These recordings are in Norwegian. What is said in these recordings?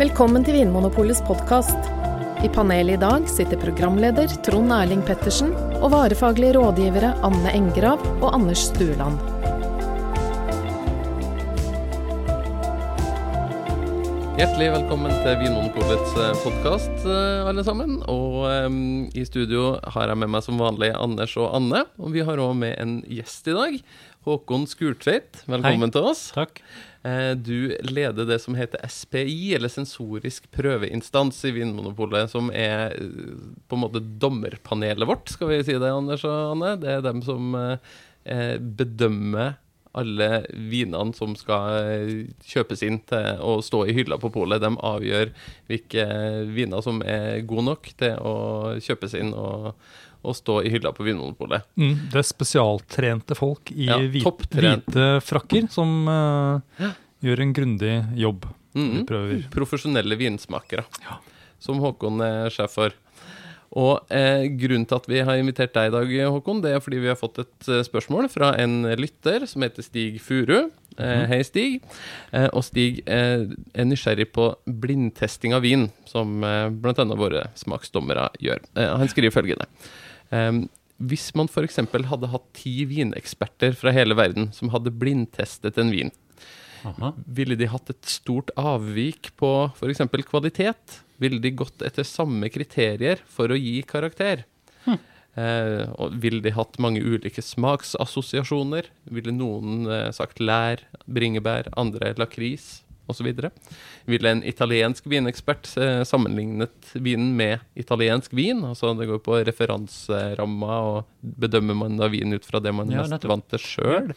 Velkommen til Vinmonopolets podkast. I panelet i dag sitter programleder Trond Erling Pettersen og varefaglige rådgivere Anne Engrav og Anders Stueland. Hjertelig velkommen til Vinmonopolets podkast, alle sammen. Og um, i studio har jeg med meg som vanlig Anders og Anne. Og vi har òg med en gjest i dag. Håkon Skurtveit, velkommen til oss. Takk. Eh, Du leder det som heter SPI, eller sensorisk prøveinstans i Vinmonopolet, som er eh, på en måte dommerpanelet vårt, skal vi si det, Anders og Anne. Det er dem som eh, bedømmer alle vinene som skal kjøpes inn til å stå i hylla på polet. De avgjør hvilke viner som er gode nok til å kjøpes inn og, og stå i hylla på Vinmonopolet. Mm, det er spesialtrente folk i Ja, hvite, hvite frakker som eh, gjør en grundig jobb. Mm, profesjonelle vinsmakere, som Håkon er sjef for. Og eh, grunnen til at vi har invitert deg i dag, Håkon, det er fordi vi har fått et eh, spørsmål fra en lytter som heter Stig Furu. Eh, hei, Stig. Eh, og Stig eh, er nysgjerrig på blindtesting av vin, som eh, bl.a. våre smaksdommere gjør. Eh, han skriver følgende. Eh, hvis man f.eks. hadde hatt ti vineksperter fra hele verden som hadde blindtestet en vin, Aha. ville de hatt et stort avvik på f.eks. kvalitet? Ville de gått etter samme kriterier for å gi karakter? Eh, og ville de hatt mange ulike smaksassosiasjoner? Ville noen eh, sagt lær, bringebær, andre lakris osv.? Ville en italiensk vinekspert eh, sammenlignet vinen med italiensk vin? Altså det går på referanseramma, og bedømmer man da vin ut fra det man Ja, mest vant til sjøl?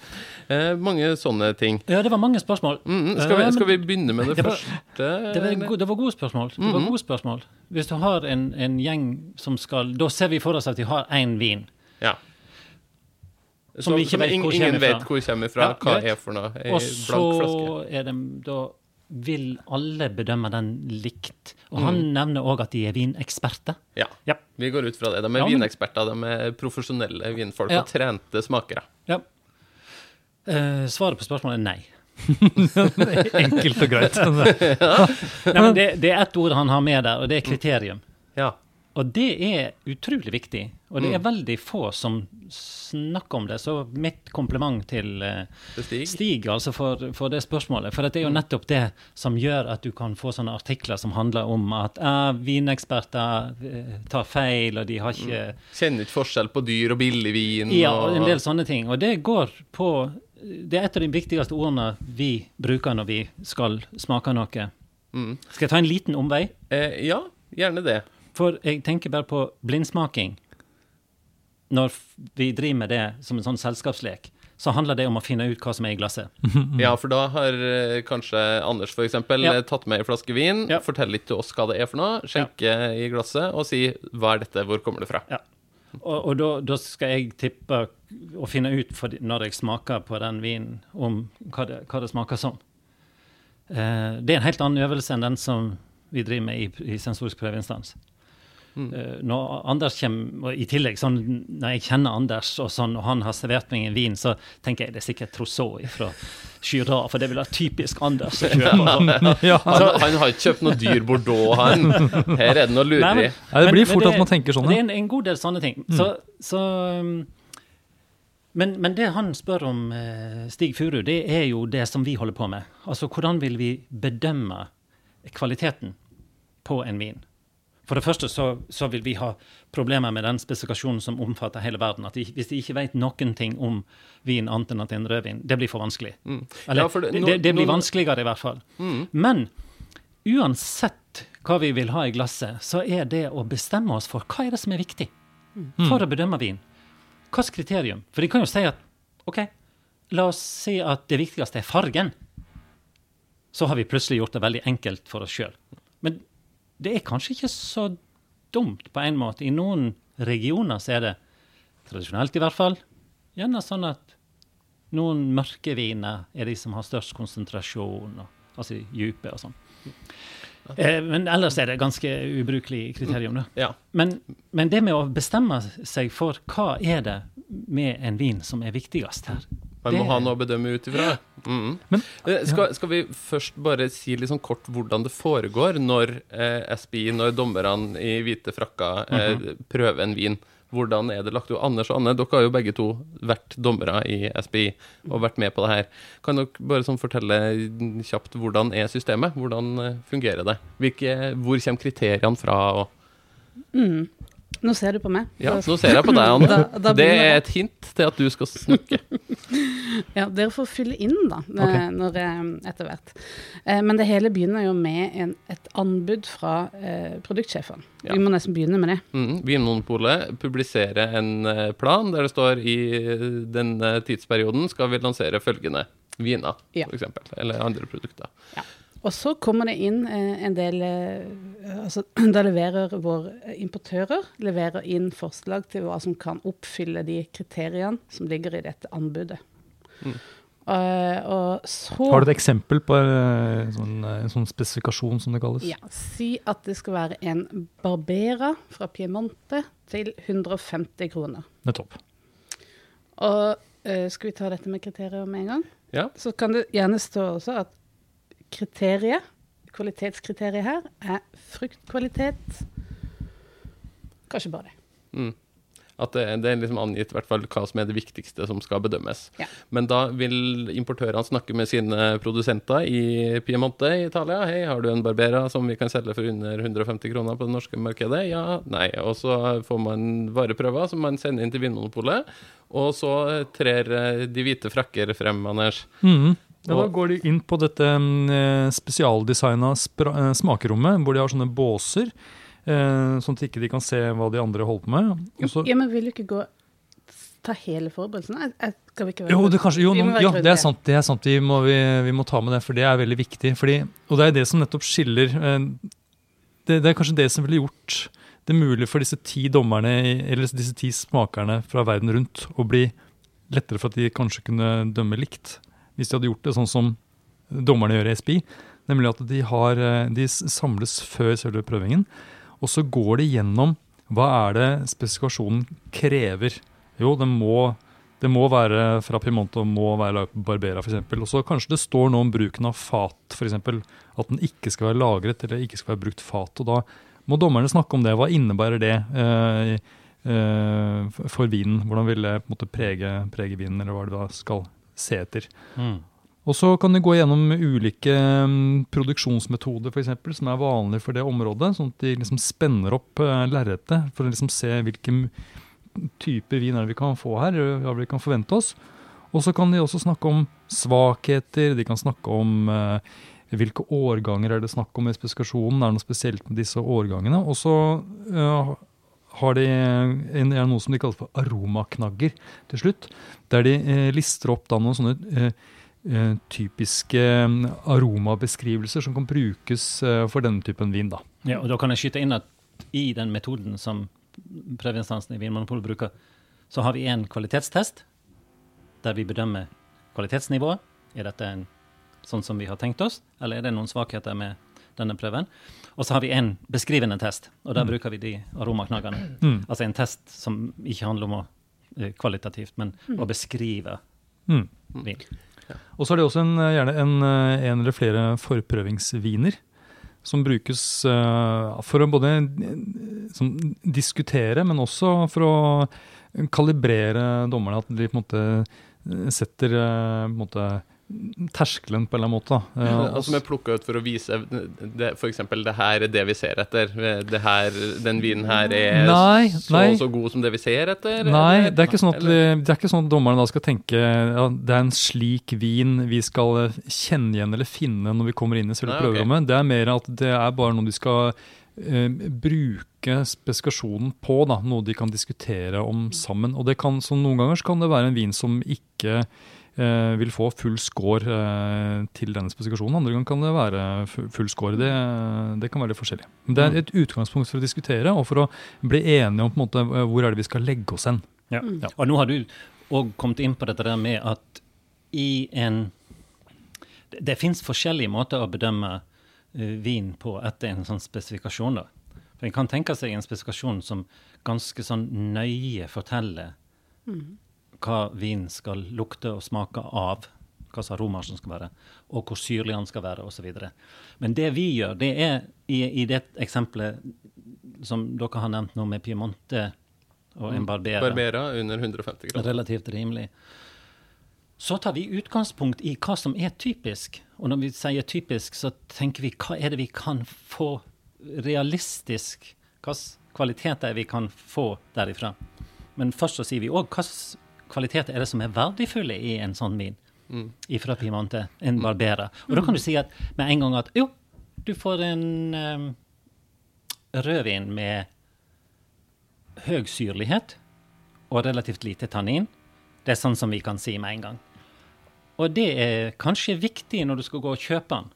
Eh, mange sånne ting. Ja, det var mange spørsmål. Mm, skal, vi, Eh, skal vi begynne med det, det var- første? det, var, go- det var gode spørsmål. Det var gode spørsmål. Hvis du har en, en gjeng som skal Da ser vi for oss at de har én vin. Ja. Som vi ikke vet ingen, vet hvor kommer fra. Ja, hva er for noe? Ei Og så er de da vil alle bedømme den likt. Og han han nevner òg at de er vineksperter. Ja. Ja. Vi går ut fra det. De er Ja, men- vineksperter. De er profesjonelle vinfolk Ja. og trente smakere. ja. Uh, svaret på spørsmålet er nei. Enkelt og greit. nei men det, det er ett ord han har med der, og det er kriterium. Ja. Og det er utrolig viktig. Og det er Mm. veldig få som snakker om det. Så mitt kompliment til uh, Stig. Stig altså for, for det spørsmålet. For det er jo Mm. nettopp det som gjør at du kan få sånne artikler som handler om at uh, vineksperter uh, tar feil, og de har ikke Kjenner ikke forskjell på dyr og billig vin. Ja, og en del sånne ting. Og det går på Det er et av de viktigste ordene vi bruker når vi skal smake noe. Mm. Skal jeg ta en liten omvei? Eh, ja, gjerne det. For jeg tenker bare på blindsmaking. Når vi driver med det som en sånn selskapslek, så handler det om å finne ut hva som er i glasset. Ja, for da har eh, kanskje Anders eksempel Ja. eh, tatt med en flaske vin, Ja. forteller litt til oss hva det er for noe, skjenker i glasset og sier 'hva er dette, hvor kommer det fra'? Ja. Og, og da, da skal jeg tippe og finne ut for, når jeg smaker på den vinen, om hva det, hva det smaker som. Eh, det er en helt annen øvelse enn den som vi driver med i, i sensorisk prøveinstans. Eh, når Anders kommer, og i tillegg, sånn, når jeg kjenner Anders, og, sånn, og han har servert meg en vin, så tenker jeg det er sikkert Trousseau fra Jura, for det vil være typisk Anders å kjøpe. ja. Han, han har ikke kjøpt noe dyr Bordeaux, han. Her er det noe Nei, lureri. men- Ja, det blir men- fort men at man tenker sånn, Det er en, en god del sånne ting. Så, så um, men, men det han spør om, eh, Stig Furu, det er jo det som vi holder på med. Altså hvordan vil vi bedømme kvaliteten på en vin? For det første så, så vil vi ha problemer med den spesifikasjonen som omfatter hele verden. At de, hvis de ikke vet noen ting om vin annet enn at det er en rødvin, det blir for vanskelig. Eller, Ja, for det- nå- det, det blir nå- vanskeligere i hvert fall. Men uansett hva vi vil ha i glasset, så er det å bestemme oss for hva er det som er viktig for å bedømme vin. Hvilket kriterium? For de kan jo si at OK, la oss si at det viktigste er fargen. Så har vi plutselig gjort det veldig enkelt for oss sjøl. Men det er kanskje ikke så dumt på en måte. I noen regioner så er det, tradisjonelt i hvert fall, gjerne sånn at noen mørke viner er de som har størst konsentrasjon, og, altså dype og sånn. Eh, men ellers er det ganske ubrukelig kriterium. da. Ja. Men, men det med å bestemme seg for hva er det med en vin som er viktigst her Man må det- ha noe å bedømme ut ifra. Mm. Men- Eh, skal, skal vi først bare si litt sånn kort hvordan det foregår når eh, SBI, når dommerne i hvite frakker eh, Mhm. prøver en vin? Hvordan er det lagt opp? Anders og Anne, dere har jo begge to vært dommere i SBI og vært med på det her. Kan dere bare sånn fortelle kjapt hvordan er systemet? Hvordan eh, fungerer det? Hvilke, hvor kommer kriteriene fra? Og, Mm. Nå ser du på meg. ja, nå ser jeg på deg, Anne. Da- da Det er et hint til at du skal snakke. Ja, dere får fylle inn, da, okay. når, eh, etter hvert. Eh, men det hele begynner jo med en, et anbud fra eh, produktsjefen. Ja. Vi må nesten begynne med det. Mm, Vinmonopolet publiserer en eh, plan der det står i eh, denne tidsperioden skal vi lansere følgende viner, Ja. eksempel, eller andre produkter. Og så kommer det inn eh, en del eh, altså, Da leverer våre importører leverer inn forslag til hva som kan oppfylle de kriteriene som ligger i dette anbudet. Mm. Uh, og så Har du et eksempel på eh, sånn, en sånn spesifikasjon, som det kalles? Ja, Si at det skal være en Barbera fra Piemonte til 150 kroner. Nettopp. Og uh, skal vi ta dette med kriterier med en gang? Ja. Så kan det gjerne stå også at kriteriet, kvalitetskriteriet her, er fruktkvalitet. Kanskje bare det. Mm. At det, det er liksom angitt hvert fall hva som er det viktigste som skal bedømmes. Ja. Men da vil importørene snakke med sine produsenter i Piemonte i Italia. Hei, har du en Barbera som vi kan selge for under 150 kroner på det norske markedet? Ja, nei. Og så får man vareprøver som man sender inn til Vinmonopolet. Og så trer eh, de hvite frakker frem, Anders. Mhm. Ja, da går de inn på dette mm, spesialdesigna eh, smakerommet, hvor de har sånne båser, eh, sånn at ikke de kan se hva de andre holder på med. Også, Ja, men vil du ikke gå ta hele forberedelsen? Skal vi ikke være Jo, det kanskje, jo være ja, det er sant. Det er sant. Vi, må, vi, vi må ta med det, for det er veldig viktig. Fordi, og det er det som nettopp skiller eh, det, det er kanskje det som ville gjort det mulig for disse ti dommerne, eller disse ti smakerne fra verden rundt, å bli lettere for at de kanskje kunne dømme likt. Hvis de hadde gjort det sånn som dommerne gjør i SPI. Nemlig at de, har, eh, de samles før selve prøvingen, og så går de gjennom hva er det spesifikasjonen krever. Jo, det må det må være fra Piemonte og må være Barbera f.eks. Og så kanskje det står noe om bruken av fat, f.eks. At den ikke skal være lagret eller ikke skal være brukt fat. og Da må dommerne snakke om det. Hva innebærer det eh, eh, for vinen? Hvordan vil det på en måte prege, prege vinen, eller hva det da skal se etter? Mm. Og så kan du gå gjennom ulike mm, produksjonsmetoder for eksempel, som er vanlige for det området, sånn at de liksom spenner opp uh, lerretet for å liksom se hvilke typer vin er det vi kan få her, hva vi kan forvente oss. Og så kan de også snakke om svakheter, de kan snakke om eh, hvilke årganger er det snakk om i spesifikasjonen, er det noe spesielt med disse årgangene. Og så eh, har de en, er noe som de kaller for aromaknagger til slutt, der de eh, lister opp da noen sånne eh, eh, typiske mm, aromabeskrivelser som kan brukes eh, for denne typen vin. da. Ja, og da kan jeg skyte inn at i den metoden som prøveinstansen i Vinmonopolet bruker, så har vi en kvalitetstest der vi bedømmer kvalitetsnivået. Er dette en, sånn som vi har tenkt oss, eller er det noen svakheter med denne prøven? Og så har vi en beskrivende test, og der bruker vi de aromaknaggene. Mm. Altså en test som ikke handler om å eh, kvalitativt, men å beskrive Mm. vin. Og så er det også en, eh, gjerne en, eh, en eller flere forprøvingsviner som brukes uh, for å både som, diskutere, men også for å kalibrere dommerne. At de på en måte setter på en måte, terskelen på en eller annen måte. Ja, og Altså som er plukka ut for å vise f.eks. det her er det vi ser etter. Det her, den vinen her er Nei, så nei. og så god som det vi ser etter. Nei, det er ikke sånn at, ikke sånn at dommerne da skal tenke ja, det er en slik vin vi skal eh, kjenne igjen eller finne når vi kommer inn i selve prøverommet. Okay. Det er mer at det er bare noe de skal eh, bruke spesifikasjonen på, da, noe de kan diskutere om sammen. Og det kan, så Noen ganger kan det være en vin som ikke eh, vil få full score eh, til denne spesifikasjonen. Andre ganger kan det være full score. Det, det kan være litt forskjellig. Men det er et utgangspunkt for å diskutere og for å bli enige om på en måte, eh, hvor er det vi skal legge oss hen. Ja. Mm. Ja. Og nå har du òg kommet inn på dette der med at i en Det, det fins forskjellige måter å bedømme eh, vin på etter en sånn spesifikasjon. da. For En kan tenke seg en spesifikasjon som ganske sånn nøye forteller hva vin skal lukte og smake av. hva aromaer som skal være, og hvor syrlig den skal være, osv. Men det vi gjør, det er i, i det eksempelet som dere har nevnt nå, med Piemonte og en Barbera, Barbera under 150 grader. relativt rimelig, så tar vi utgangspunkt i hva som er typisk. Og når vi sier typisk, så tenker vi hva er det vi kan få realistisk Hvilke kvaliteter er vi kan få derifra? Men først så sier vi òg hvilke kvaliteter er det som er verdifulle i en sånn vin Mm. fra Piemonte, en Barbera. Og da kan du si at med en gang at jo, du får en um, rødvin med høy syrlighet og relativt lite tannin. Det er sånn som vi kan si med en gang. Og det er kanskje viktig når du skal gå og kjøpe den.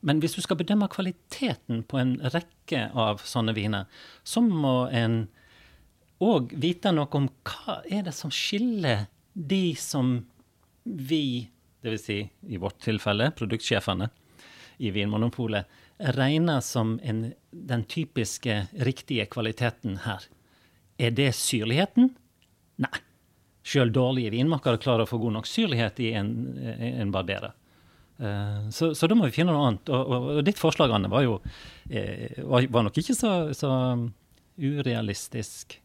Men hvis du skal bedømme kvaliteten på en rekke av sånne viner, så må en òg vite noe om hva er det som skiller de som vi, dvs. Si, i vårt tilfelle produktsjefene i Vinmonopolet, regner som en, den typiske riktige kvaliteten her. Er det syrligheten? Nei. Sjøl dårlige vinmakere klarer å få god nok syrlighet i en, en barberer. Eh, så, så, da må vi finne noe annet. Og, og, og ditt forslag, Anne, var jo eh, var nok ikke så, så urealistisk.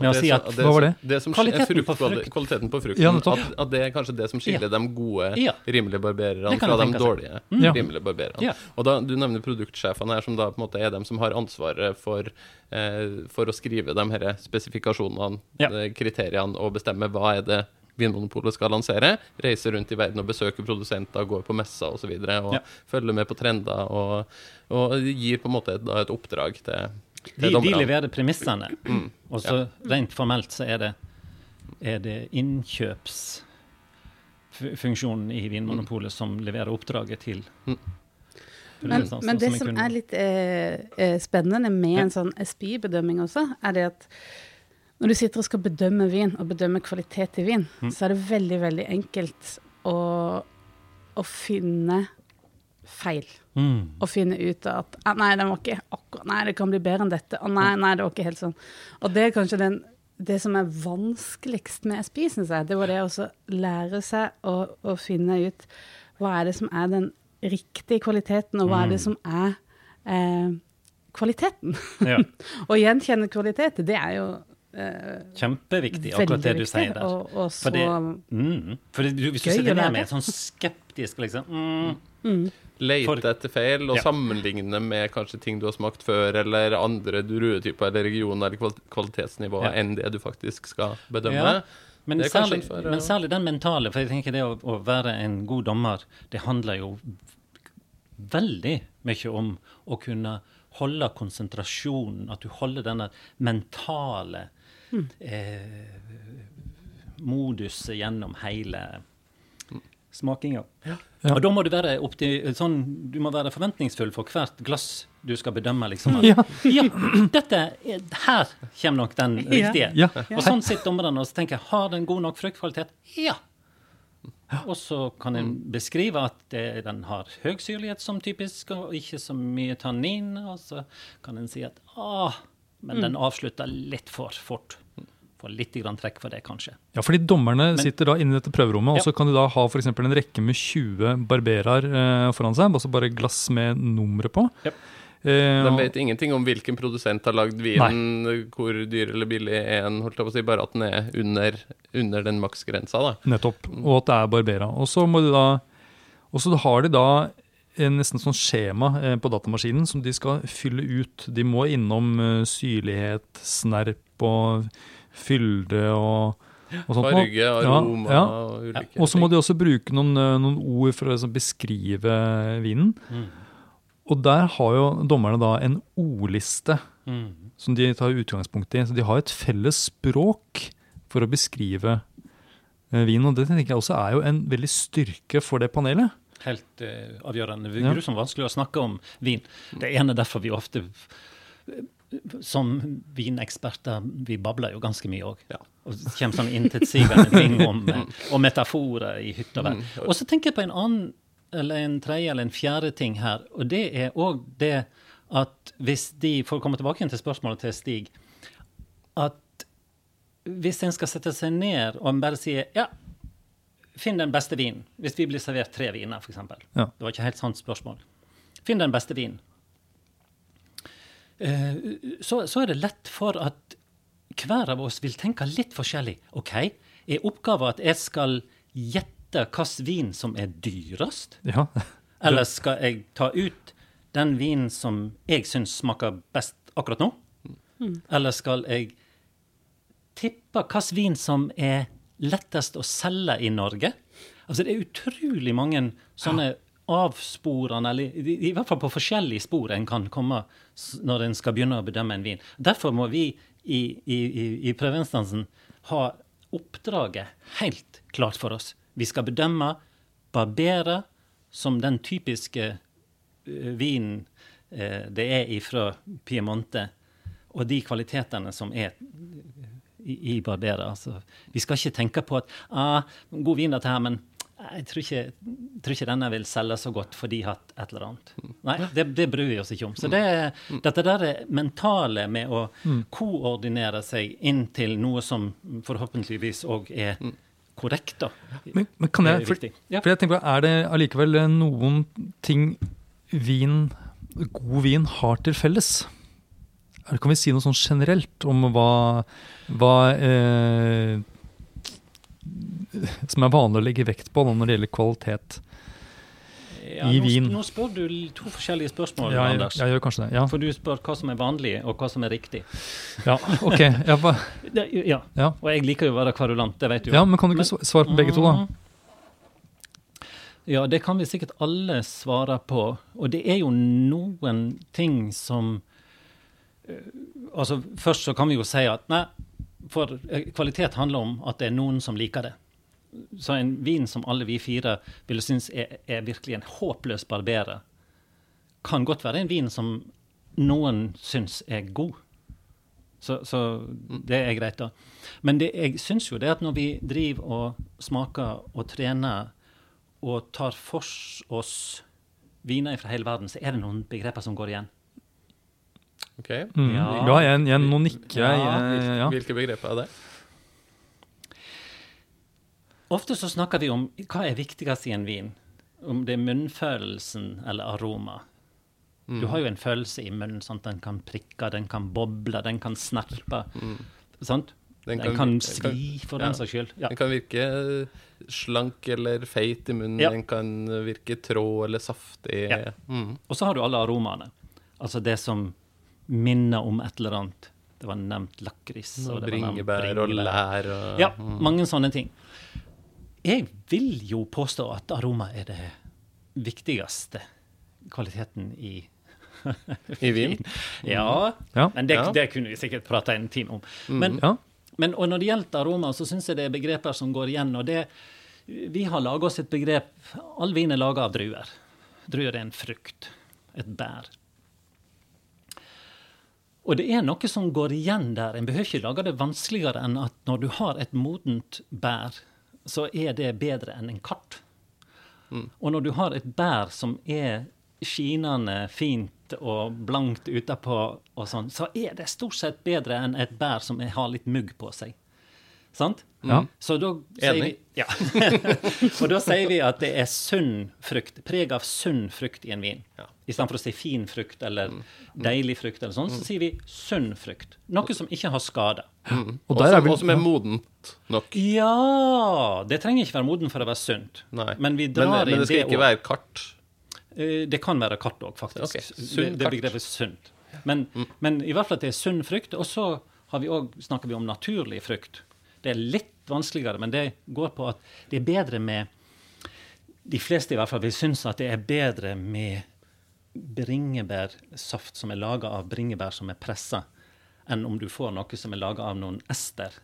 Med å si at Hva var det? det som Kvaliteten frukt, på frukt. Kvaliteten på frukten. Ja, at, at det er kanskje det som skiller Ja. de gode, Ja. rimelige barbererne fra de dårlige, mm. rimelige barbererne. Ja. Og da, Du nevner produktsjefene her, som da på en måte er dem som har ansvaret for, eh, for å skrive de her spesifikasjonene, eh, kriteriene, og bestemme hva er det Vinmonopolet skal lansere. Reise rundt i verden og besøke produsenter, gå på messer osv. Og, så videre, og Ja. følge med på trender. Og, og gir på en måte et, et oppdrag til De, de leverer premissene. Mm. Og så rent formelt så er det, er det innkjøpsfunksjonen i Vinmonopolet som leverer oppdraget til Mm. Men, men det som, som er litt eh, eh, spennende med Ja. en sånn SPI-bedømming også, er det at når du sitter og skal bedømme vin, og bedømme kvalitet i vin, Mm. så er det veldig, veldig enkelt å, å finne feil. Mm. Å finne ut at ah, nei, den var ikke akkurat Nei, det kan bli bedre enn dette. Og nei, nei, det var ikke helt sånn. Og det er kanskje den, det som er vanskeligst med SPI, syns jeg. Det var det å lære seg å, å finne ut hva er det som er den riktige kvaliteten, og hva er det som er eh, kvaliteten. Ja, Å gjenkjenne kvalitet, det er jo eh, kjempeviktig, akkurat det du sier der. Og, og så For det, mm, for det, du, hvis du sitter der med sånn skeptisk liksom, mm, Lete For- etter feil og Ja. sammenligne med kanskje ting du har smakt før, eller andre druetyper eller regioner eller kvalitetsnivåer kvalitetsnivå Ja. enn det du faktisk skal bedømme. Ja. Men, særlig, for men særlig den mentale, for jeg tenker det å, å være en god dommer, det handler jo veldig mye om å kunne holde konsentrasjonen, at du holder denne mentale eh, moduset gjennom hele smakinga. Ja. Og da må du være, sånn, du må være forventningsfull for hvert glass du skal bedømme. Liksom. Ja. ja, dette er, her kommer nok den riktige. Ja. Og sånn sitter dommerne og så tenker jeg, har den god nok fruktkvalitet? Ja. Og så kan en beskrive at det, den har høy syrlighet som typisk, og ikke så mye tannin. Og så kan en si at ah, men den avslutter litt for fort. Får litt grann trekk for det, kanskje. Ja, fordi Dommerne sitter da inne i dette prøverommet, og så kan de da ha for eksempel en rekke med 20 barberer eh, foran seg. Altså bare glass med nummeret på. Ja. Eh, De og- vet ingenting om hvilken produsent har lagd vinen, hvor dyr eller billig er den, holdt jeg på å si, bare at den er under, under den maksgrensa. da. Nettopp. Og at det er Barbera. Og så må de da Og så har de da en nesten sånn skjema eh, på datamaskinen som de skal fylle ut. De må innom eh, syrlighet, snerp og fylde og, og sånt. Farge, aroma ja. og ulike Og så må ting. de også bruke noen, eh, noen ord for å liksom beskrive vinen. Mm. Og der har jo dommerne da en ordliste Mm. som de tar utgangspunkt i. Så de har et felles språk for å beskrive eh, vin. Og det tenker jeg også er jo en veldig styrke for det panelet. Helt eh, avgjørende. Det Ja. grusomt vanskelig å snakke om vin. Det ene er derfor vi ofte som vineksperter, vi babler jo ganske mye òg. Ja. Og det kommer sånn intetsigende ting om, eh, og metaforer i hytt og vær. Og så tenker jeg på en annen, eller en tredje eller en fjerde ting her, og det er òg det at hvis de, for å komme tilbake igjen til spørsmålet til Stig, at hvis en skal sette seg ned og en bare sier ja, finn den beste vinen. Hvis vi blir servert tre viner, f.eks. Ja. Det var ikke helt sant spørsmål. Finn den beste vinen. Eh, så, så er det lett for at hver av oss vil tenke litt forskjellig. OK, er oppgaven at jeg skal gjette hvilken vin som er dyrest? Ja. Eller skal jeg ta ut den vinen som jeg syns smaker best akkurat nå? Eller skal jeg tippe hvilken vin som er lettest å selge i Norge? Altså Det er utrolig mange sånne avsporene, eller i, hvert fall på forskjellige spor en kan komme når en skal begynne å bedømme en vin. Derfor må vi i, i, i, prøveinstansen ha oppdraget helt klart for oss. Vi skal bedømme Barbera som den typiske vinen det er fra Piemonte, og de kvalitetene som er i, i Barbera. Altså, vi skal ikke tenke på at ah, god vin dette her, men jeg tror ikke, tror ikke denne vil selge så godt fordi hatt et eller annet. Nei, det, det bryr vi oss ikke om. Så det, dette der er mentale med å koordinere seg inn til noe som forhåpentligvis òg er korrekt, da. Men, men kan jeg, for. For jeg tenker, Er det allikevel eh, noen ting vin, god vin har til felles? Kan vi si noe sånn generelt om hva, hva eh, Som er vanlig å legge vekt på når det gjelder kvalitet? Ja, i nå, vin. Nå spør du to forskjellige spørsmål, Ja, jeg, Anders. jeg gjør kanskje det. Ja, For du spør hva som er vanlig, og hva som er riktig. ja ok. Ja. Og jeg liker jo å være kvarulant, det vet du. jo. ja, men kan du ikke men, svare på begge to, da? Mhm. Ja, det kan vi sikkert alle svare på. Og det er jo noen ting som eh, Altså, først så kan vi jo si at nei, for eh, kvalitet handler om at det er noen som liker det. Så en vin som alle vi fire ville synes er, er virkelig en håpløs barberer, kan godt være en vin som noen syns er god. Så, så det er greit, da. Men det, jeg syns jo det at når vi driver og smaker og trener og tar for oss viner fra hele verden, så er det noen begreper som går igjen. Ok. Mm. Ja. Ja, jeg, jeg, nå nikker jeg. Ja, ja. Hvilke begreper er det? Ofte så snakker vi om hva er viktigst i en vin. Om det er munnfølelsen eller aroma. Du har jo en følelse i munnen. sant? Den kan prikke, den kan boble, den kan snerpe. Sant? Den, Den kan, kan- svi, for ja. den saks skyld. Ja. Den kan virke slank eller feit i munnen. Ja. Den kan virke trå eller saftig. Ja. Mm. Og så har du alle aromaene. Altså det som minner om et eller annet. Det var nevnt lakris. og det Bringebær og lær og Ja, mange sånne ting. Jeg vil jo påstå at aroma er det viktigste kvaliteten i I vin. Ja, Ja. men det, Ja. det kunne vi sikkert prata en time om. Men, Ja. men og når det gjelder aroma, så syns jeg det er begreper som går igjen. og det Vi har laga oss et begrep All vin er laga av druer. Druer er en frukt. Et bær. Og det er noe som går igjen der. En behøver ikke lage det vanskeligere enn at når du har et modent bær, så er det bedre enn en kart. Og når du har et bær som er skinende fint og blankt utapå, og sånn, så er det stort sett bedre enn et bær som har litt mugg på seg. Sant? Ja. Så da sier vi, ja. og da sier vi at det er sunn frukt, preg av sunn frukt i en vin. Ja. Istedenfor å si fin frukt eller deilig frukt, eller sånn, så sier vi sunn frukt. Noe som ikke har skade. Og Og og som er modent nok. Ja! Det trenger ikke være modent for å være sunt. Nei. Men vi drar men, men det skal det ikke også. være kart. Eh, Det kan være kart òg, faktisk. Okay. sunn det, det begrepet sunt. Men, men i hvert fall at det er sunn frukt. Og så har vi også, snakker vi om naturlig frukt. Det er litt vanskeligere, men det går på at det er bedre med De fleste i hvert fall vil synes at det er bedre med bringebærsaft som er laga av bringebær som er pressa, enn om du får noe som er laga av noen ester.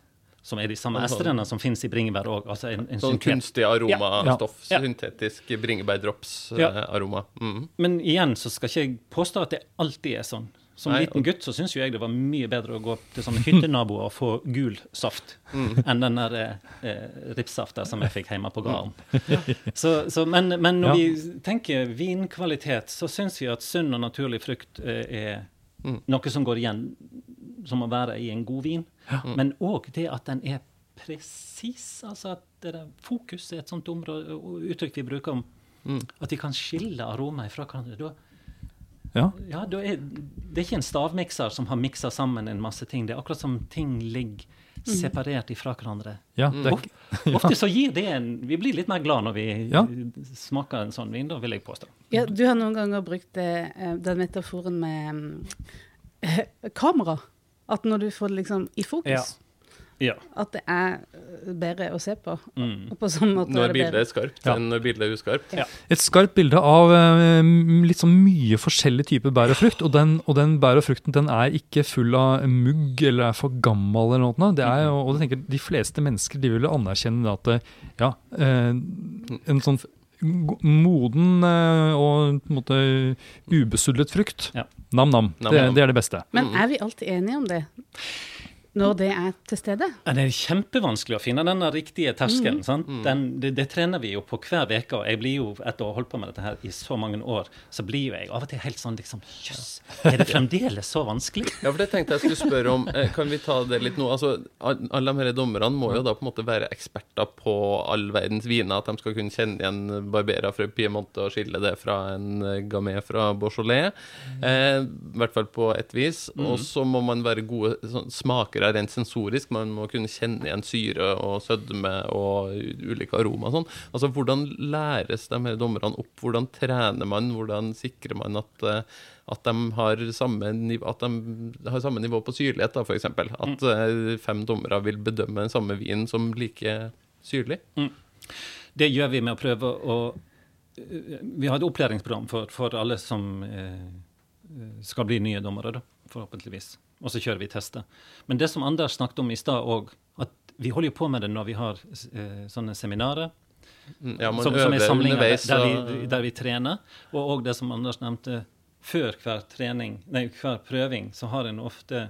Som er de samme Sånn- esterne som finnes i bringebær òg. Altså en, en Sånn kunstig aromastoff. Ja. Syntetisk Ja. bringebærdrops-aroma. Mm. Men igjen så skal ikke jeg påstå at det alltid er sånn. Som Nei, liten gutt så syns jeg det var mye bedre å gå til sånne hyttenaboer og få gul saft enn den der eh, ripssafta som jeg fikk hjemme på gården. Så, så, men, men når Ja. vi tenker vinkvalitet, så syns vi at sunn og naturlig frukt eh, er noe som går igjen som å være i en god vin. Men òg det at den er presis. Altså at det der fokus er et sånt område, uttrykk vi bruker om at de kan skille aromaer fra hverandre. Ja. ja, det er, det er ikke en stavmikser som har miksa sammen en masse ting. Det er akkurat som ting ligger separert ifra hverandre. Ja, det er, ja. ofte så gir det en Vi blir litt mer glad når vi Ja. smaker en sånn vin, da vil jeg påstå. Ja, du har noen ganger brukt eh, den metaforen med mm, eh, kamera. At når du får det liksom i fokus, Ja. At det er eh, bedre å se på. Mm. Og på sånn måte Når er det bildet er skarpt Ja. enn når bildet er uskarpt. Ja. et skarpt bilde av eh, litt sånn mye forskjellige typer bær og frukt. Og den, og den bær og frukten den er ikke full av mugg eller er for gammel. eller noe. Det er, og jeg tenker De fleste mennesker de vil anerkjenne at eh, ja, en sånn moden og på en måte ubesudlet frukt, Ja. nam-nam, det, det er det beste. Men er vi alltid enige om det? Når det er til stede? Ja, Det er kjempevanskelig å finne den riktige terskelen. sant? Den, det, det trener vi jo på hver uke. Og jeg blir jo, etter å ha holdt på med dette her i så mange år, så blir jo jeg av og til helt sånn liksom Jøss, er det fremdeles så vanskelig? Ja, for det tenkte jeg skulle spørre om. Eh, Kan vi ta det litt nå? Altså, Alle de her dommerne må jo da på en måte være eksperter på all verdens viner. At de skal kunne kjenne igjen Barbera fra Piemonte og skille det fra en eh, fra Beaujolais. Eh, I hvert fall på et vis. Og så må man være gode sånn, smakere rent sensorisk. Man må kunne kjenne igjen syre og sødme og ulike aroma og sånn. Altså, hvordan læres de her dommerne opp? Hvordan trener man? Hvordan sikrer man at eh, at de har samme at de har samme nivå på syrlighet, da, f.eks. At eh, fem dommere vil bedømme den samme vinen som like syrlig. Det gjør vi med å prøve å eh, Vi har et opplæringsprogram for, for alle som eh, skal bli nye dommere, da, forhåpentligvis. Og så kjører vi tester. Men det som Anders snakket om i stad òg, at vi holder jo på med det når vi har eh, sånne seminarer. Mm, Ja, som, som er samlinger der, underveis. der, og- vi, der vi trener. Og òg det som Anders nevnte, før hver trening, nei, hver prøving, så har en ofte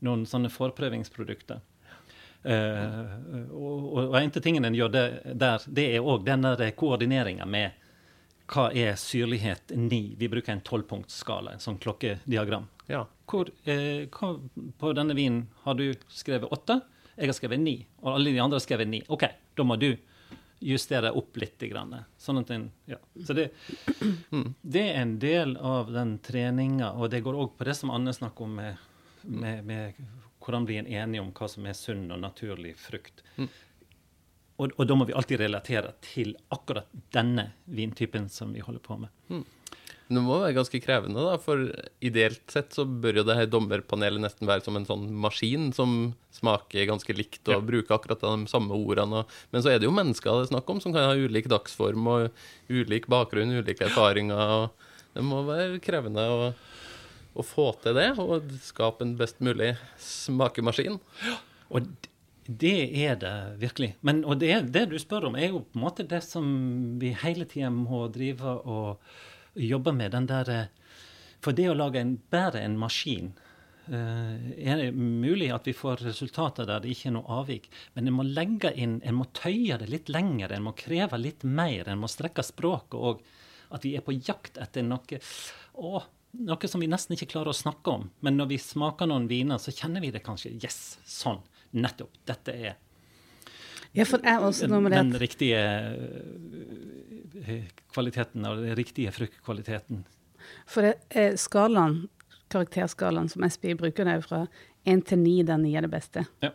noen sånne forprøvingsprodukter. Eh, og, og, og en av tingene en gjør det, der, det er òg denne koordineringa med hva er syrlighet 9? Vi bruker en tolvpunktsskala, en sånn klokkediagram. ja. Hvor, eh, hva, på denne vinen har du skrevet åtte, jeg har skrevet ni, og alle de andre har skrevet ni. OK, da må du justere opp litt. Grann, sånn at den, ja. Så det, det er en del av den treninga, og det går òg på det som Anne snakker om med, med, med hvordan blir en enig om hva som er sunn og naturlig frukt. Og, og da må vi alltid relatere til akkurat denne vintypen som vi holder på med. Det må være ganske krevende, da, for ideelt sett så bør jo det her dommerpanelet nesten være som en sånn maskin som smaker ganske likt og Ja. bruker akkurat de samme ordene. Og, men så er det jo mennesker det er snakk om, som kan ha ulik dagsform og ulik bakgrunn, ulike erfaringer. og Det må være krevende å, å få til det, og skape en best mulig smakemaskin. Og det er det virkelig. Men, og det, det du spør om, er jo på en måte det som vi hele tida må drive og jobbe med. Den der eh, For det å lage en, bare en maskin eh, er det mulig at vi får resultater der det ikke er noe avvik, men en må legge inn, en må tøye det litt lenger, en må kreve litt mer, en må strekke språket og at vi er på jakt etter noe å, noe som vi nesten ikke klarer å snakke om. Men når vi smaker noen viner, så kjenner vi det kanskje. Yes, sånn. Nettopp. Dette er Ja, den, riktige kvaliteten, av den riktige fruktkvaliteten. For eh, skalaen, karakterskalaen som SPI bruker, det er jo fra én til ni, den nye er det beste. Ja.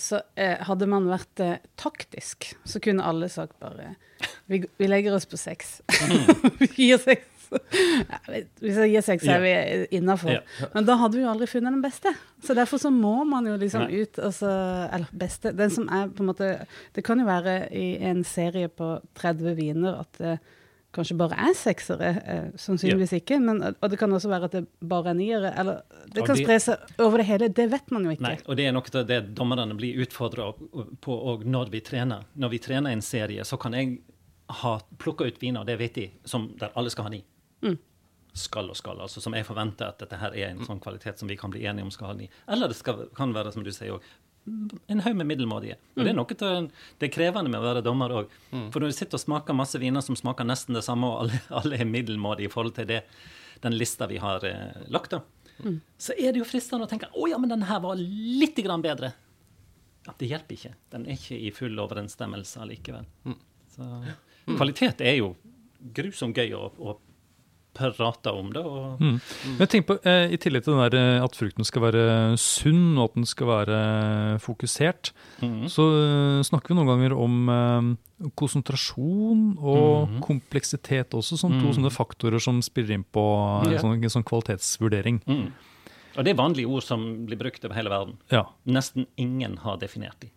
Så eh, hadde man vært eh, taktisk, så kunne alle sagt bare Vi, vi legger oss på seks. vi gir seks. Hvis jeg gir seks, er vi innafor. Men da hadde vi jo aldri funnet den beste. Så derfor så må man jo liksom Nei. ut altså, Eller beste Den som er på en måte Det kan jo være i en serie på 30 viner at det kanskje bare er seksere. Eh, sannsynligvis ikke. Men, og det kan også være at det bare er niere. Eller det kan det- spre seg over det hele. Det vet man jo ikke. Nei, og det er noe av det dommerne blir utfordra på òg når vi trener. Når vi trener en serie, så kan jeg ha plukka ut viner, det vet de, som der alle skal ha ni. Mm. Skal og skal, altså som jeg forventer at dette her er en sånn kvalitet som vi kan bli enige om skal ha ni. Eller det skal, kan være, som du sier òg, en haug med middelmådige. Og det er noe til, det er krevende med å være dommer òg. For når du sitter og smaker masse viner som smaker nesten det samme, og alle, alle er middelmådige i forhold til det, den lista vi har eh, lagt, da, så er det jo fristende å tenke å ja, men den her var litt grann bedre. ja, det hjelper ikke. Den er ikke i full overensstemmelse allikevel. Mm. Så kvalitet er jo grusomt gøy å, å prate om det. Og, Mm. Men tenk på, eh, I tillegg til den der, eh, at frukten skal være sunn og at den skal være fokusert, mm. så eh, snakker vi noen ganger om eh, konsentrasjon og Mhm. kompleksitet også, som to Mhm. sånne faktorer som spiller inn på en yeah. sånn, sånn kvalitetsvurdering. Mm. Og det er vanlige ord som blir brukt over hele verden. Ja. Nesten ingen har definert de.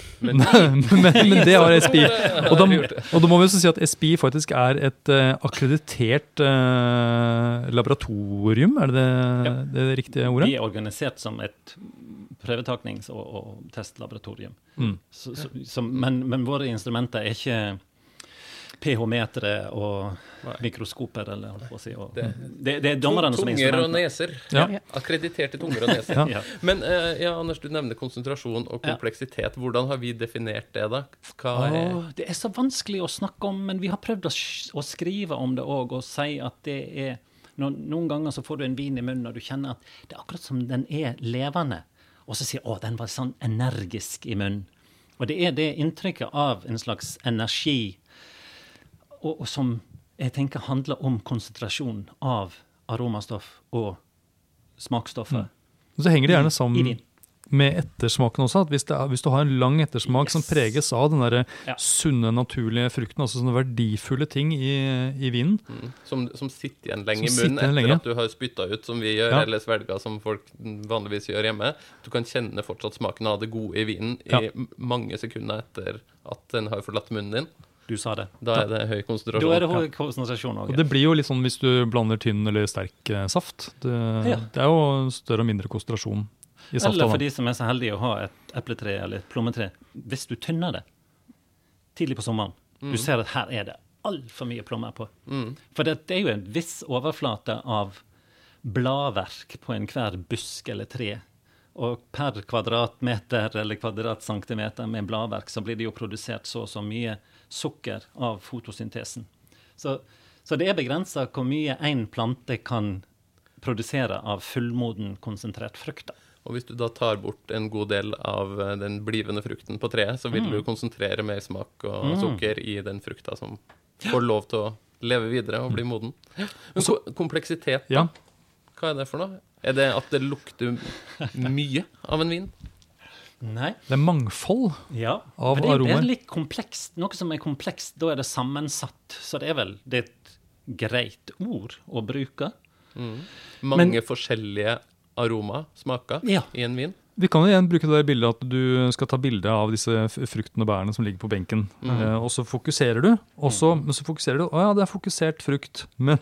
men, men det har SPI. Og da, og da må vi også si at SPI faktisk er et uh, akkreditert uh, laboratorium, er det det, Ja. det, riktige ordet? Vi er organisert som et prøvetaknings- og, og testlaboratorium. Mm. Så, så, så, men, men våre instrumenter er ikke pH-metere og Nei. mikroskoper, eller holdt på å si. Og, Det- det, det, er dommerne som er Tunger og neser. Ja. Akkrediterte tunger og neser. Ja. Men uh, ja, Anders, du nevner konsentrasjon og kompleksitet. Hvordan har vi definert det, da? Hva er Oh, det er så vanskelig å snakke om, men vi har prøvd å, å skrive om det òg, og si at det er når, Noen ganger så får du en vin i munnen, og du kjenner at det er akkurat som den er levende. Og så sier du 'Å, den var sånn energisk i munnen'. Og det er det inntrykket av en slags energi, og, og som jeg tenker handler om konsentrasjon av aromastoff og smaksstoffer Og så henger det gjerne i sammen med ettersmaken også. at Hvis, det er, hvis du har en lang ettersmak som preges av den der Ja. sunne, naturlige frukten, altså sånne verdifulle ting i, i vinen Mm. Som, som sitter igjen lenge Som i munnen etter lenge. at du har spytta ut, som vi gjør, Ja. eller svelga, som folk vanligvis gjør hjemme. Du kan kjenne fortsatt smaken av det gode i vinen Ja. i mange sekunder etter at den har forlatt munnen din. Du sa det. Da er det høy Da konsentrasjon. er det høy konsentrasjon Og. Det blir jo litt sånn hvis du blander tynn eller sterk eh, saft. Det, Ja. det er jo større og mindre konsentrasjon i safta. Eller for de som er så heldige å ha et epletre eller et plommetre. Hvis du tynner det tidlig på sommeren, du ser at her er det altfor mye plommer på. Mm. For det, det er jo en viss overflate av bladverk på enhver busk eller tre. Og per kvadratmeter eller kvadratcentimeter med bladverk så blir det jo produsert så og så mye sukker av fotosyntesen. Så, så det er begrensa hvor mye én plante kan produsere av fullmoden, konsentrert frukt. Og hvis du da tar bort en god del av eh, den blivende frukten på treet, så vil Mm. du konsentrere mer smak og Mm. sukker i den frukta som får lov til å leve videre og bli moden. Men ko kompleksitet, Ja. hva er det for noe? Er det at det lukter mye av en vin? Nei. Det er mangfold. Ja. Av Men det, det er litt komplekst. Noe som er komplekst, da er det sammensatt. Så det er vel det er et greit ord å bruke. Mange forskjellige aroma, smaker, Ja. i en vin? Vi kan jo igjen bruke det der bildet at du skal ta bilde av disse fruktene og bærene som ligger på benken. Eh, og så fokuserer du, og så, men så fokuserer du Å ja, det er fokusert frukt. Men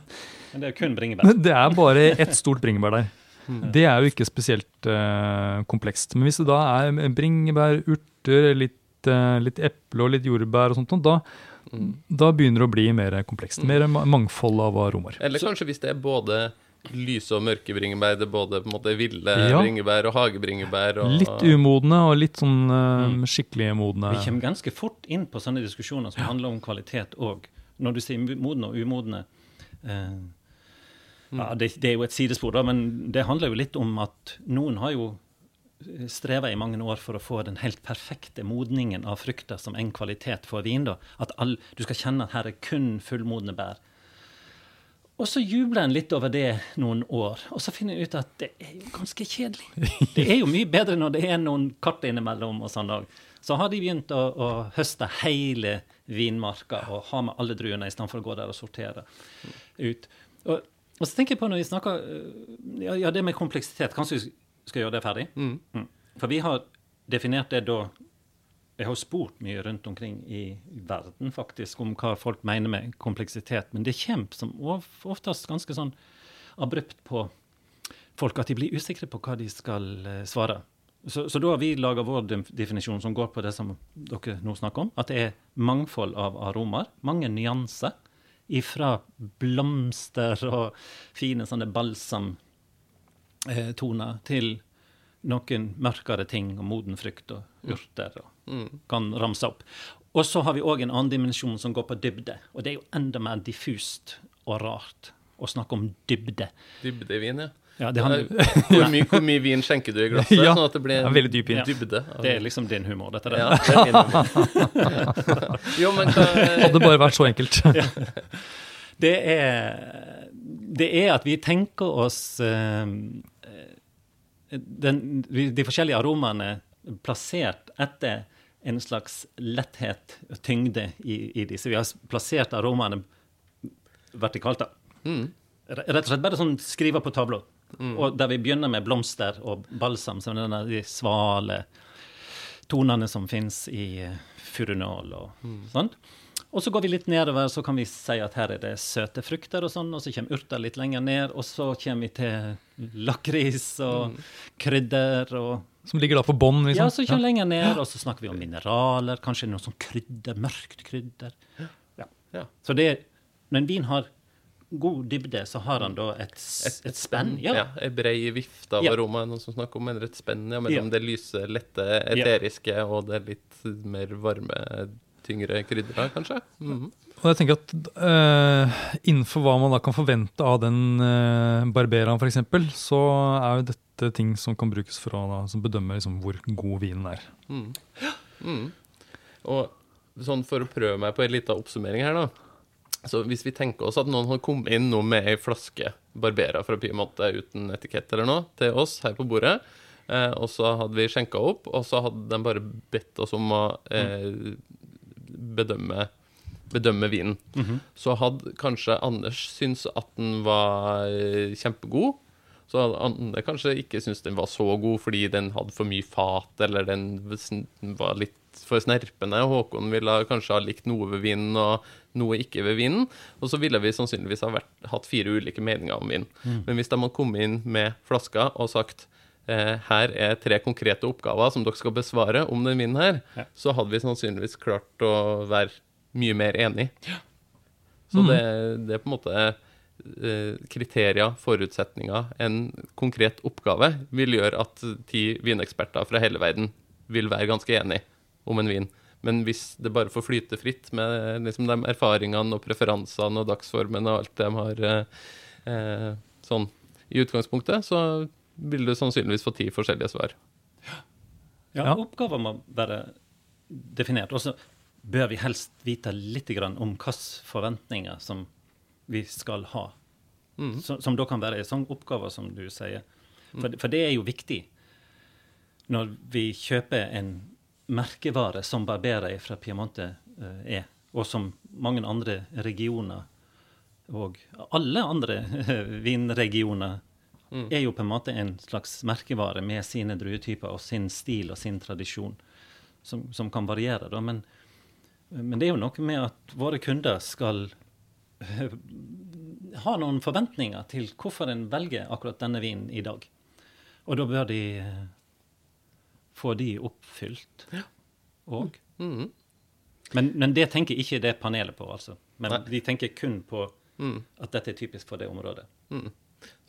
Men det er kun bringebær. det er bare ett stort bringebær der. Det er jo ikke spesielt uh, komplekst. Men hvis det da er bringebær, urter, litt, uh, litt eple og litt jordbær og sånt, da, da begynner det å bli mer komplekst. Mer mangfold av aromaer. Eller kanskje hvis det er både lyse og mørke bringebær, det er både på en måte ville Ja. bringebær og hagebringebær og Litt umodne og litt sånn eh, skikkelig modne. Vi kommer ganske fort inn på sånne diskusjoner som handler om kvalitet òg. Når du sier modne og umodne eh, ja, det, det er jo et sidespor, da, men det handler jo litt om at noen har jo streva i mange år for å få den helt perfekte modningen av frukter som en kvalitet for vin. da. At all, du skal kjenne at her er kun fullmodne bær. Og så jubler en litt over det noen år, og så finner jeg ut at det er jo ganske kjedelig. Det er jo mye bedre når det er noen kart innimellom og sånn dag. Så har de begynt å, å høste hele vinmarka og ha med alle druene istedenfor å gå der og sortere ut. Og, og så tenker jeg på når vi snakker øh, ja, ja, det med kompleksitet. Kanskje vi skal gjøre det ferdig? Mm. For vi har definert det da Jeg har spurt mye rundt omkring i verden faktisk om hva folk mener med kompleksitet, men det kommer som oftest ganske sånn abrupt på folk at de blir usikre på hva de skal eh, svare. Så, så da har vi laga vår definisjon som går på det som dere nå snakker om. At det er mangfold av aromaer. Mange nyanser. Ifra blomster og fine sånne balsamtoner til noen mørkere ting og moden frukt og urter. og kan ramse opp. Og så har vi òg en annen dimensjon som går på dybde. Og det er jo enda mer diffust og rart å snakke om dybde. dybdevin, ja. Ja, det handler, Hvor mye, hvor mye vin skjenker du i glasset, Ja, sånn at det blir det er veldig dyp vin. dybde? av- det er liksom din humor, dette der. ja, det er min humor. Jo, men hva Hadde bare vært så enkelt. Det er, det er at vi tenker oss uh, den, de forskjellige aromaene plassert etter en slags letthet og tyngde i, i disse. Vi har plassert aromaene vertikalt. da. Mm. Rett og slett bare sånn skrive på tavla. Og der vi begynner med blomster og balsam, som er denne, de svale tonene som fins i eh, furunål og sånn. Og så går vi litt nedover, så kan vi si at her er det søte frukter og sånn, og så kommer urter litt lenger ned, og så kommer vi til lakris og krydder og Som ligger da på bånn, liksom. Ja, så kommer vi lenger ned, og så snakker vi om mineraler, kanskje noe sånn krydder, mørkt krydder. Ja. Ja. Så det Når en vin har god dybde, så har han da et, et, et spenn. Ja. Ja. Ei brei vifte av Ja. aroma, noen som snakker om, Mener et spenn ja, mellom Ja. det lyse, lette, eteriske og det litt mer varme, tyngre krydderet, kanskje. Mhm. Og jeg tenker at uh, Innenfor hva man da kan forvente av den uh, barberaen f.eks., så er jo dette ting som kan brukes for å da, som bedømme liksom, hvor god vinen er. Mm. Mm. Og sånn for å prøve meg på en liten oppsummering her, da. Så hvis vi tenker oss at noen har kommet inn nå med ei flaske Barbera fra Piemonte uten etikett eller noe til oss her på bordet, eh, og så hadde vi skjenka opp, og så hadde de bare bedt oss om å eh, bedømme bedømme vinen. Så hadde kanskje Anders syntes at den var eh, kjempegod. Så hadde Anne kanskje ikke syntes den var så god fordi den hadde for mye fat, eller den var litt for snerpende. Håkon ville kanskje ha likt noe ved vinen og noe ikke ved vinen. Og så ville vi sannsynligvis ha vært, hatt fire ulike meninger om vin. Men hvis de hadde kommet inn med flasker og sagt eh, her er tre konkrete oppgaver som dere skal besvare om den vinen her, Ja. så hadde vi sannsynligvis klart å være mye mer enig. Så det, det er på en måte eh, kriterier, forutsetninger, en konkret oppgave vil gjøre at ti vineksperter fra hele verden vil være ganske enige om en vin. Men hvis det bare får flyte fritt med liksom, de erfaringene og preferansene og dagsformen og alt de har eh, eh, sånn i utgangspunktet, så vil du sannsynligvis få ti forskjellige svar. Ja, Ja. Oppgaver må være definert. Og så bør vi helst vite litt grann om hvilke forventninger som vi skal ha. Så, som da kan være en sånn oppgave, som du sier. For, for det er jo viktig når vi kjøper en merkevare som Barbera fra Piemonte eh, er, og som mange andre regioner og alle andre vinregioner er jo på en måte en slags merkevare med sine druetyper og sin stil og sin tradisjon, som, som kan variere. Da. Men, men det er jo noe med at våre kunder skal eh, ha noen forventninger til hvorfor en velger akkurat denne vinen i dag. Og da bør de eh, få de oppfylt òg. Mhm. Men, men det tenker ikke det panelet på, altså. Men Nei. de tenker kun på Mm. at dette er typisk for det området.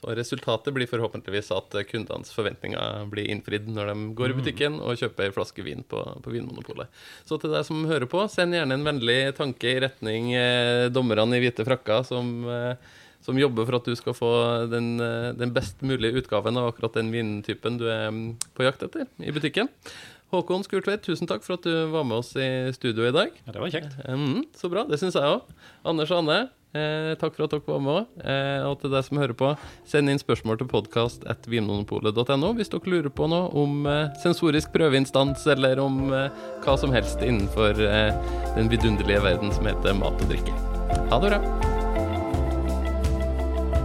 Så resultatet blir forhåpentligvis at kundenes forventninger blir innfridd når de går i butikken og kjøper en flaske vin på, på Vinmonopolet. Så til deg som hører på, send gjerne en vennlig tanke i retning eh, dommerne i hvite frakker som, eh, som jobber for at du skal få den, eh, den best mulige utgaven av akkurat den vintypen du er mm, på jakt etter i butikken. Håkon Skurtveit, tusen takk for at du var med oss i studio i dag. Ja, det var kjekt. Mm, så bra, det syns jeg òg. Anders og Anne, eh, takk for at dere var med. Eh, og til deg som hører på, send inn spørsmål til podkast.vinmonopolet.no hvis dere lurer på noe om eh, sensorisk prøveinstans, eller om eh, hva som helst innenfor eh, den vidunderlige verden som heter mat og drikke. Ha det bra.